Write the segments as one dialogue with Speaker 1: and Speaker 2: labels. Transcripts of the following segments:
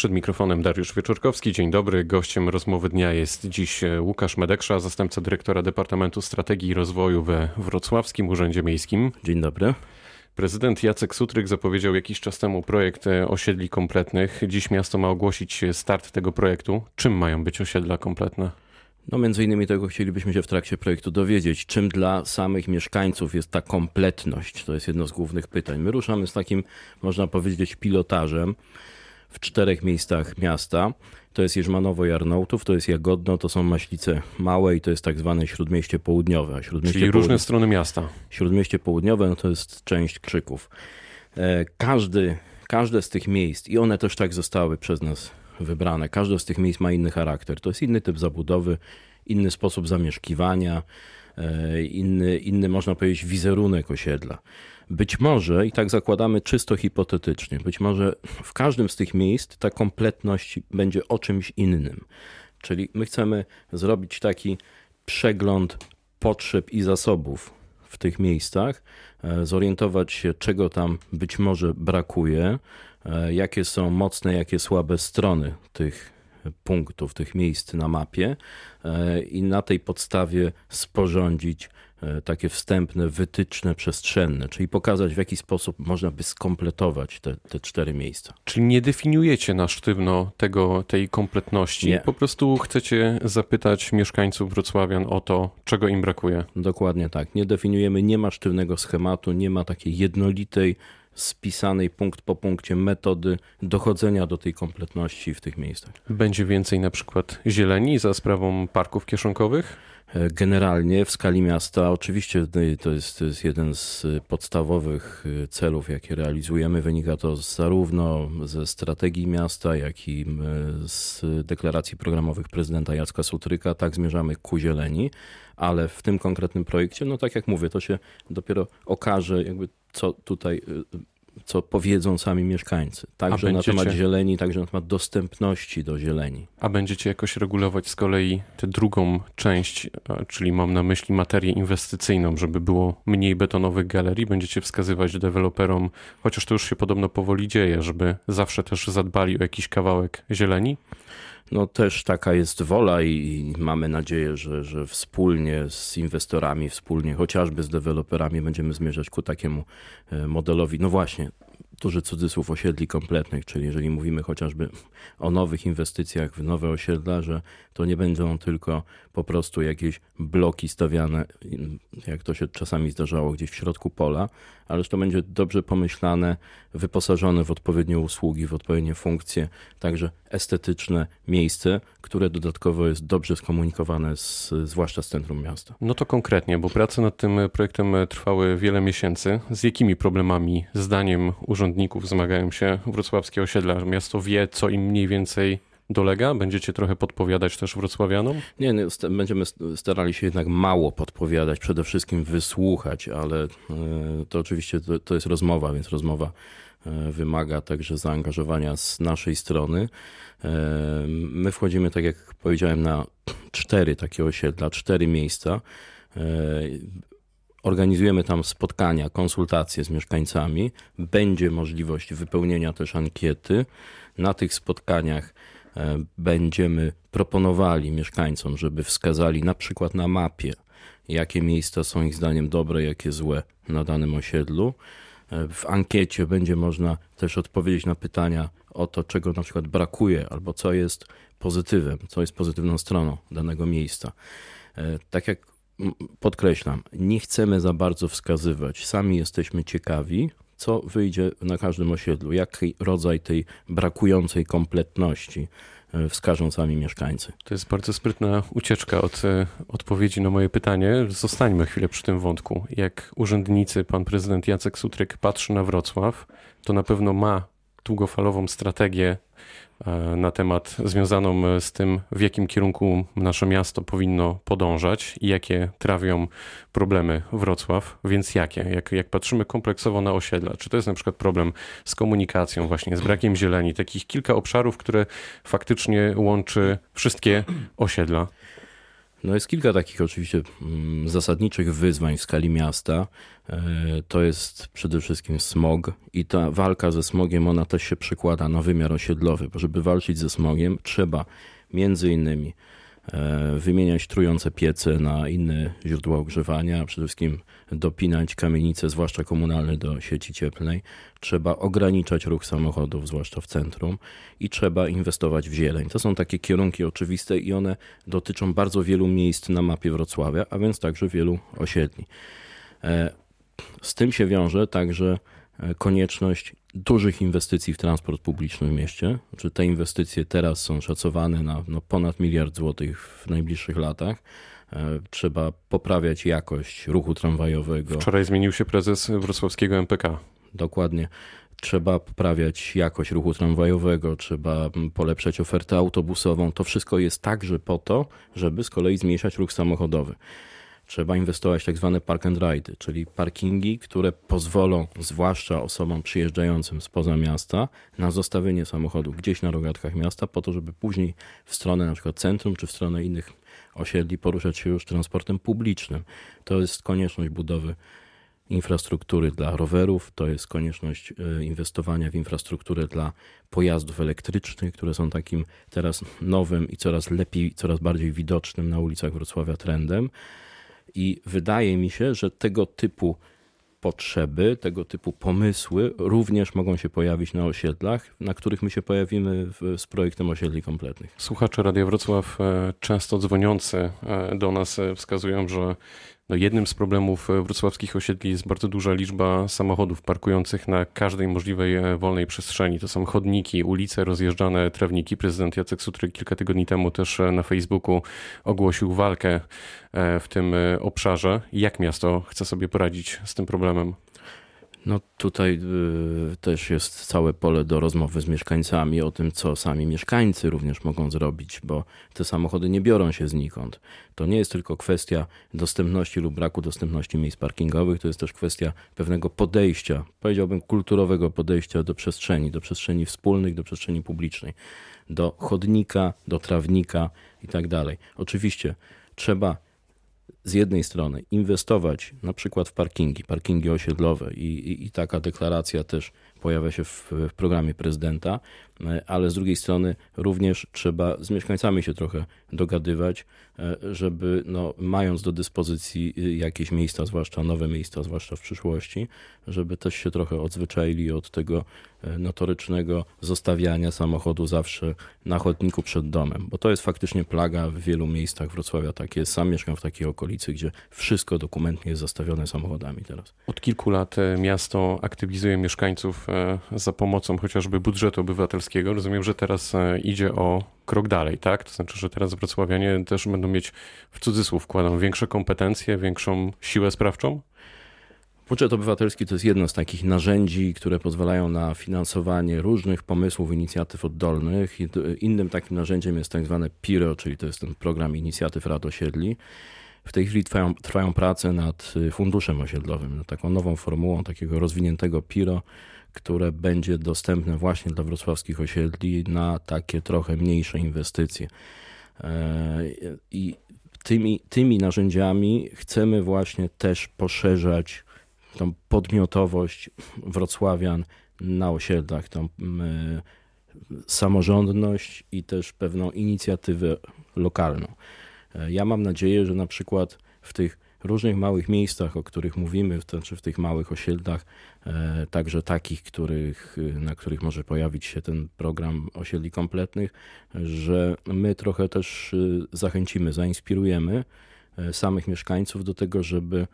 Speaker 1: Przed mikrofonem Dariusz Wieczorkowski. Dzień dobry. Gościem rozmowy dnia jest dziś e, Łukasz Medeksza, zastępca dyrektora Departamentu Strategii i Rozwoju we Wrocławskim Urzędzie Miejskim.
Speaker 2: Dzień dobry.
Speaker 1: Prezydent Jacek Sutryk zapowiedział jakiś czas temu projekt e, osiedli kompletnych. Dziś miasto ma ogłosić start tego projektu. Czym mają być osiedla kompletne?
Speaker 2: No między innymi tego chcielibyśmy się w trakcie projektu dowiedzieć, czym dla samych mieszkańców jest ta kompletność. To jest jedno z głównych pytań. My ruszamy z takim, można powiedzieć, pilotażem w czterech miejscach miasta. To jest Jerzmanowo Jarnołtów, to jest Jagodno, to są Maślice Małe i to jest tak zwane Śródmieście Południowe.
Speaker 1: Śródmieście Czyli różne strony miasta.
Speaker 2: Śródmieście Południowe no to jest część Krzyków. E, każdy, każde z tych miejsc i one też tak zostały przez nas wybrane. Każde z tych miejsc ma inny charakter. To jest inny typ zabudowy, inny sposób zamieszkiwania, e, inny, inny można powiedzieć, wizerunek osiedla. Być może, i tak zakładamy czysto hipotetycznie, być może w każdym z tych miejsc ta kompletność będzie o czymś innym. Czyli my chcemy zrobić taki przegląd potrzeb i zasobów w tych miejscach, e, zorientować się, czego tam być może brakuje, e, jakie są mocne, jakie słabe strony tych punktów, tych miejsc na mapie e, i na tej podstawie sporządzić E, takie wstępne, wytyczne przestrzenne, czyli pokazać w jaki sposób można by skompletować te, te cztery miejsca.
Speaker 1: Czyli nie definiujecie na sztywno tego, tej kompletności, nie. po prostu chcecie zapytać mieszkańców Wrocławian o to, czego im brakuje.
Speaker 2: Dokładnie tak. Nie definiujemy, nie ma sztywnego schematu, nie ma takiej jednolitej, spisanej punkt po punkcie metody dochodzenia do tej kompletności w tych miejscach.
Speaker 1: Będzie więcej na przykład zieleni za sprawą parków kieszonkowych?
Speaker 2: Generalnie w skali miasta, oczywiście to jest, to jest jeden z podstawowych y, celów, jakie realizujemy. Wynika to zarówno ze strategii miasta, jak i z deklaracji programowych prezydenta Jacka Sutryka. Tak zmierzamy ku zieleni, ale w tym konkretnym projekcie, no tak jak mówię, to się dopiero okaże, jakby co tutaj y, co powiedzą sami mieszkańcy. Także na temat zieleni, także na temat dostępności do zieleni.
Speaker 1: A będziecie jakoś regulować z kolei tę drugą część, czyli mam na myśli materię inwestycyjną, żeby było mniej betonowych galerii? Będziecie wskazywać deweloperom, chociaż to już się podobno powoli dzieje, żeby zawsze też zadbali o jakiś kawałek zieleni?
Speaker 2: No też taka jest wola i mamy nadzieję, że, że wspólnie z inwestorami, wspólnie chociażby z deweloperami będziemy zmierzać ku takiemu e, modelowi. No właśnie, duży cudzysłów osiedli kompletnych, czyli jeżeli mówimy chociażby o nowych inwestycjach w nowe osiedla, że to nie będą tylko po prostu jakieś bloki stawiane, jak to się czasami zdarzało gdzieś w środku pola, ale że to będzie dobrze pomyślane, wyposażone w odpowiednie usługi, w odpowiednie funkcje, także estetyczne miejsce, które dodatkowo jest dobrze skomunikowane z, zwłaszcza z centrum miasta.
Speaker 1: No to konkretnie, bo prace nad tym projektem trwały wiele miesięcy. Z jakimi problemami, zdaniem urzędników, zmagają się wrocławskie osiedla? Miasto wie, co im mniej więcej dolega? Będziecie trochę podpowiadać też wrocławianom?
Speaker 2: Nie, nie będziemy starali się jednak mało podpowiadać, przede wszystkim wysłuchać, ale e, to oczywiście to, to jest rozmowa, więc rozmowa e, wymaga także zaangażowania z naszej strony. E, my wchodzimy, tak jak powiedziałem, na cztery takie osiedla, cztery miejsca. Organizujemy tam spotkania, konsultacje z mieszkańcami. Będzie możliwość wypełnienia też ankiety. Na tych spotkaniach E, będziemy proponowali mieszkańcom, żeby wskazali na przykład na mapie, jakie miejsca są ich zdaniem dobre, jakie złe na danym osiedlu. E, w ankiecie będzie można też odpowiedzieć na pytania o to, czego na przykład brakuje, albo co jest pozytywem, co jest pozytywną stroną danego miejsca. E, tak jak podkreślam, nie chcemy za bardzo wskazywać. Sami jesteśmy ciekawi, co wyjdzie na każdym osiedlu, jaki rodzaj tej brakującej kompletności e, wskażą sami mieszkańcy.
Speaker 1: To jest bardzo sprytna ucieczka od e, odpowiedzi na moje pytanie. Zostańmy chwilę przy tym wątku. Jak urzędnicy, pan prezydent Jacek Sutryk patrzy na Wrocław, to na pewno ma długofalową strategię E, na temat związaną e, z tym, w jakim kierunku nasze miasto powinno podążać i jakie trawią problemy Wrocław, więc jakie? Jak, jak patrzymy kompleksowo na osiedla, czy to jest na przykład problem z komunikacją, właśnie z brakiem zieleni, takich kilka obszarów, które faktycznie łączy wszystkie osiedla?
Speaker 2: No jest kilka takich oczywiście mm, zasadniczych wyzwań w skali miasta. E, to jest przede wszystkim smog i ta walka ze smogiem, ona też się przekłada na wymiar osiedlowy, bo żeby walczyć ze smogiem trzeba między innymi wymieniać trujące piece na inne źródła ogrzewania, przede wszystkim dopinać kamienice, zwłaszcza komunalne, do sieci cieplnej. Trzeba ograniczać ruch samochodów, zwłaszcza w centrum, i trzeba inwestować w zieleń. To są takie kierunki oczywiste i one dotyczą bardzo wielu miejsc na mapie Wrocławia, a więc także wielu osiedli. E, z tym się wiąże także e, konieczność dużych inwestycji w transport publiczny w mieście. Znaczy te inwestycje teraz są szacowane na no, ponad miliard złotych w najbliższych latach. E, trzeba poprawiać jakość ruchu tramwajowego.
Speaker 1: Wczoraj zmienił się prezes wrocławskiego MPK.
Speaker 2: Dokładnie. Trzeba poprawiać jakość ruchu tramwajowego, trzeba polepszać ofertę autobusową. To wszystko jest także po to, żeby z kolei zmniejszać ruch samochodowy. Trzeba inwestować w tak zwane park and ride, czyli parkingi, które pozwolą, zwłaszcza osobom przyjeżdżającym spoza miasta, na zostawienie samochodu gdzieś na rogatkach miasta, po to, żeby później w stronę przykład centrum czy w stronę innych osiedli poruszać się już transportem publicznym. To jest konieczność budowy infrastruktury dla rowerów, to jest konieczność e, inwestowania w infrastrukturę dla pojazdów elektrycznych, które są takim teraz nowym i coraz lepiej, coraz bardziej widocznym na ulicach Wrocławia trendem. I wydaje mi się, że tego typu potrzeby, tego typu pomysły również mogą się pojawić na osiedlach, na których my się pojawimy w, z projektem osiedli kompletnych.
Speaker 1: Słuchacze Radia Wrocław e, często dzwoniący e, do nas e, wskazują, że no jednym z problemów e, wrocławskich osiedli jest bardzo duża liczba samochodów parkujących na każdej możliwej e, wolnej przestrzeni. To są chodniki, ulice, rozjeżdżane trawniki. Prezydent Jacek Sutry kilka tygodni temu też e, na Facebooku ogłosił walkę w tym obszarze. Jak miasto chce sobie poradzić z tym problemem?
Speaker 2: No tutaj y, też jest całe pole do rozmowy z mieszkańcami o tym, co sami mieszkańcy również mogą zrobić, bo te samochody nie biorą się znikąd. To nie jest tylko kwestia dostępności lub braku dostępności miejsc parkingowych, to jest też kwestia pewnego podejścia, powiedziałbym kulturowego podejścia do przestrzeni, do przestrzeni wspólnych, do przestrzeni publicznej, do chodnika, do trawnika i tak. Oczywiście trzeba z jednej strony inwestować na przykład w parkingi, parkingi osiedlowe i, i, i taka deklaracja też pojawia się w, w, programie prezydenta, e, ale z drugiej strony również trzeba z mieszkańcami się trochę dogadywać, e, żeby no, mając do dyspozycji y, jakieś miejsca, zwłaszcza nowe miejsca, zwłaszcza w przyszłości, żeby też się trochę odzwyczaili od tego e, notorycznego zostawiania samochodu zawsze na chodniku przed domem, bo to jest faktycznie plaga w wielu miejscach Wrocławia. Tak jest. Sam mieszkam w takiej okolicy, gdzie wszystko dokumentnie jest zastawione samochodami teraz.
Speaker 1: Od kilku lat miasto aktywizuje mieszkańców za pomocą chociażby budżetu obywatelskiego. Rozumiem, że teraz idzie o krok dalej, tak? To znaczy, że teraz wrocławianie też będą mieć w cudzysłów wkładam większe kompetencje, większą siłę sprawczą?
Speaker 2: Budżet obywatelski to jest jedno z takich narzędzi, które pozwalają na finansowanie różnych pomysłów, inicjatyw oddolnych. Innym takim narzędziem jest tak zwane PIRO, czyli to jest ten program inicjatyw rad osiedli. W tej chwili trwają, trwają prace nad funduszem osiedlowym, nad taką nową formułą takiego rozwiniętego PIRO, które będzie dostępne właśnie dla wrocławskich osiedli na takie trochę mniejsze inwestycje. E, I tymi, tymi narzędziami chcemy właśnie też poszerzać tą podmiotowość wrocławian na osiedlach, tą samorządność i też pewną inicjatywę lokalną. E, ja mam nadzieję, że na przykład w tych różnych małych miejscach, o których mówimy, to znaczy w tych małych osiedlach, e, także takich, których, na których może pojawić się ten program osiedli kompletnych, że my trochę też e, zachęcimy, zainspirujemy e, samych mieszkańców do tego, żeby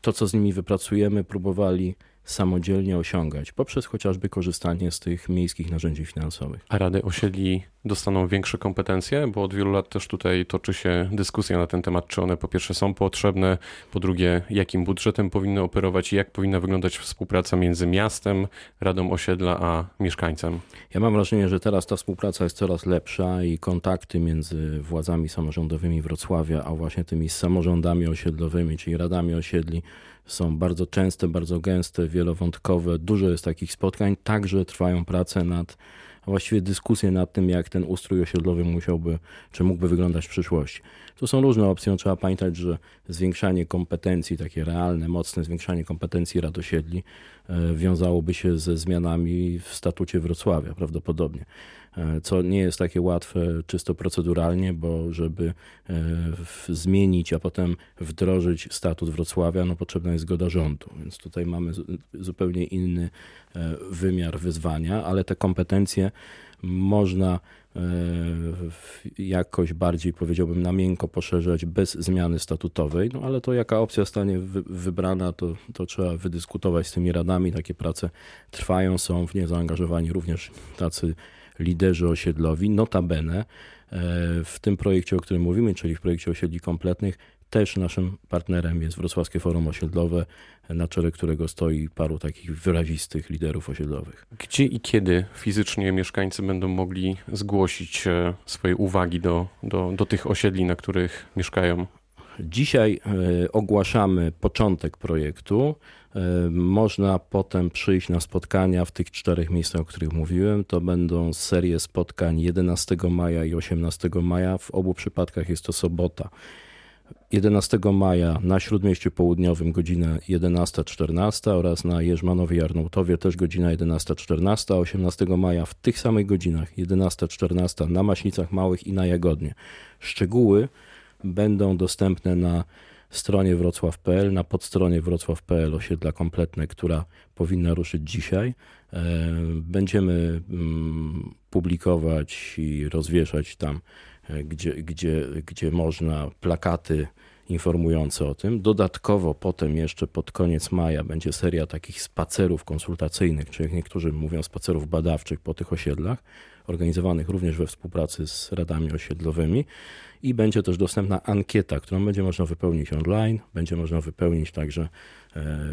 Speaker 2: to, co z nimi wypracujemy, próbowali samodzielnie osiągać, poprzez chociażby korzystanie z tych miejskich narzędzi finansowych.
Speaker 1: A rady osiedli dostaną większe kompetencje, bo od wielu lat też tutaj toczy się dyskusja na ten temat, czy one po pierwsze są potrzebne, po drugie jakim budżetem powinny operować i jak powinna wyglądać współpraca między miastem, Radą Osiedla a mieszkańcem.
Speaker 2: Ja mam wrażenie, że teraz ta współpraca jest coraz lepsza i kontakty między władzami samorządowymi Wrocławia, a właśnie tymi samorządami osiedlowymi, czyli radami osiedli są bardzo częste, bardzo gęste, wielowątkowe. Dużo jest takich spotkań. Także trwają prace nad a właściwie dyskusję nad tym, jak ten ustrój osiedlowy musiałby, czy mógłby wyglądać w przyszłości. Tu są różne opcje. No, trzeba pamiętać, że zwiększanie kompetencji, takie realne, mocne zwiększanie kompetencji rad osiedli e, wiązałoby się ze zmianami w statucie Wrocławia prawdopodobnie. E, co nie jest takie łatwe czysto proceduralnie, bo żeby e, zmienić, a potem wdrożyć statut Wrocławia, no potrzebna jest zgoda rządu. Więc tutaj mamy zupełnie inny e, wymiar wyzwania, ale te kompetencje można jakoś bardziej, powiedziałbym, na miękko poszerzać bez zmiany statutowej, no ale to jaka opcja stanie wybrana, to, to trzeba wydyskutować z tymi radami. Takie prace trwają, są w nie zaangażowani również tacy liderzy osiedlowi. Notabene e, w tym projekcie, o którym mówimy, czyli w projekcie osiedli kompletnych, też naszym partnerem jest Wrocławskie Forum Osiedlowe, na czele którego stoi paru takich wyrazistych liderów osiedlowych.
Speaker 1: Gdzie i kiedy fizycznie mieszkańcy będą mogli zgłosić e, swoje uwagi do, do, do tych osiedli, na których mieszkają?
Speaker 2: Dzisiaj e, ogłaszamy początek projektu. E, można potem przyjść na spotkania w tych czterech miejscach, o których mówiłem. To będą serie spotkań 11 maja i 18 maja. W obu przypadkach jest to sobota. 11 maja na Śródmieściu Południowym godzina 11.14 oraz na Jerzmanowie Jarnoutowie też godzina 11.14, 18 maja w tych samych godzinach 11.14 na Maśnicach Małych i na Jagodnie. Szczegóły będą dostępne na stronie wrocław.pl, na podstronie wrocław.pl osiedla kompletne, która powinna ruszyć dzisiaj. E, będziemy mm, publikować i rozwieszać tam, e, gdzie, gdzie, gdzie można, plakaty informujące o tym. Dodatkowo potem jeszcze pod koniec maja będzie seria takich spacerów konsultacyjnych, czy jak niektórzy mówią spacerów badawczych po tych osiedlach, organizowanych również we współpracy z radami osiedlowymi i będzie też dostępna ankieta, którą będzie można wypełnić online, będzie można wypełnić także e,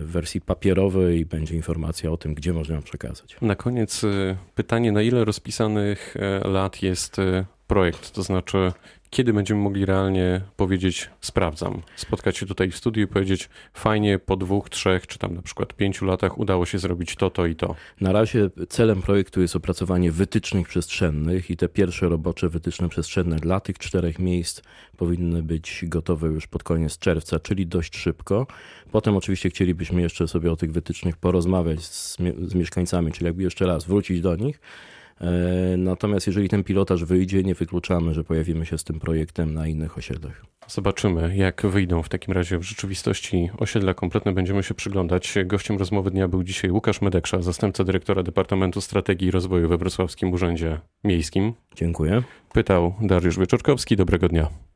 Speaker 2: w wersji papierowej i będzie informacja o tym, gdzie można ją przekazać.
Speaker 1: Na koniec e, pytanie, na ile rozpisanych e, lat jest projekt, to znaczy kiedy będziemy mogli realnie powiedzieć sprawdzam, spotkać się tutaj w studiu i powiedzieć fajnie po dwóch, trzech czy tam na przykład pięciu latach udało się zrobić to, to i to?
Speaker 2: Na razie celem projektu jest opracowanie wytycznych przestrzennych i te pierwsze robocze wytyczne przestrzenne dla tych czterech miejsc powinny być gotowe już pod koniec czerwca, czyli dość szybko. Potem oczywiście chcielibyśmy jeszcze sobie o tych wytycznych porozmawiać z, z mieszkańcami, czyli jakby jeszcze raz wrócić do nich natomiast jeżeli ten pilotaż wyjdzie, nie wykluczamy, że pojawimy się z tym projektem na innych osiedlach.
Speaker 1: Zobaczymy, jak wyjdą w takim razie w rzeczywistości osiedla kompletne. Będziemy się przyglądać. Gościem rozmowy dnia był dzisiaj Łukasz Medeksza, zastępca dyrektora Departamentu Strategii i Rozwoju we Wrocławskim Urzędzie Miejskim.
Speaker 2: Dziękuję.
Speaker 1: Pytał Dariusz Wieczorkowski. Dobrego dnia.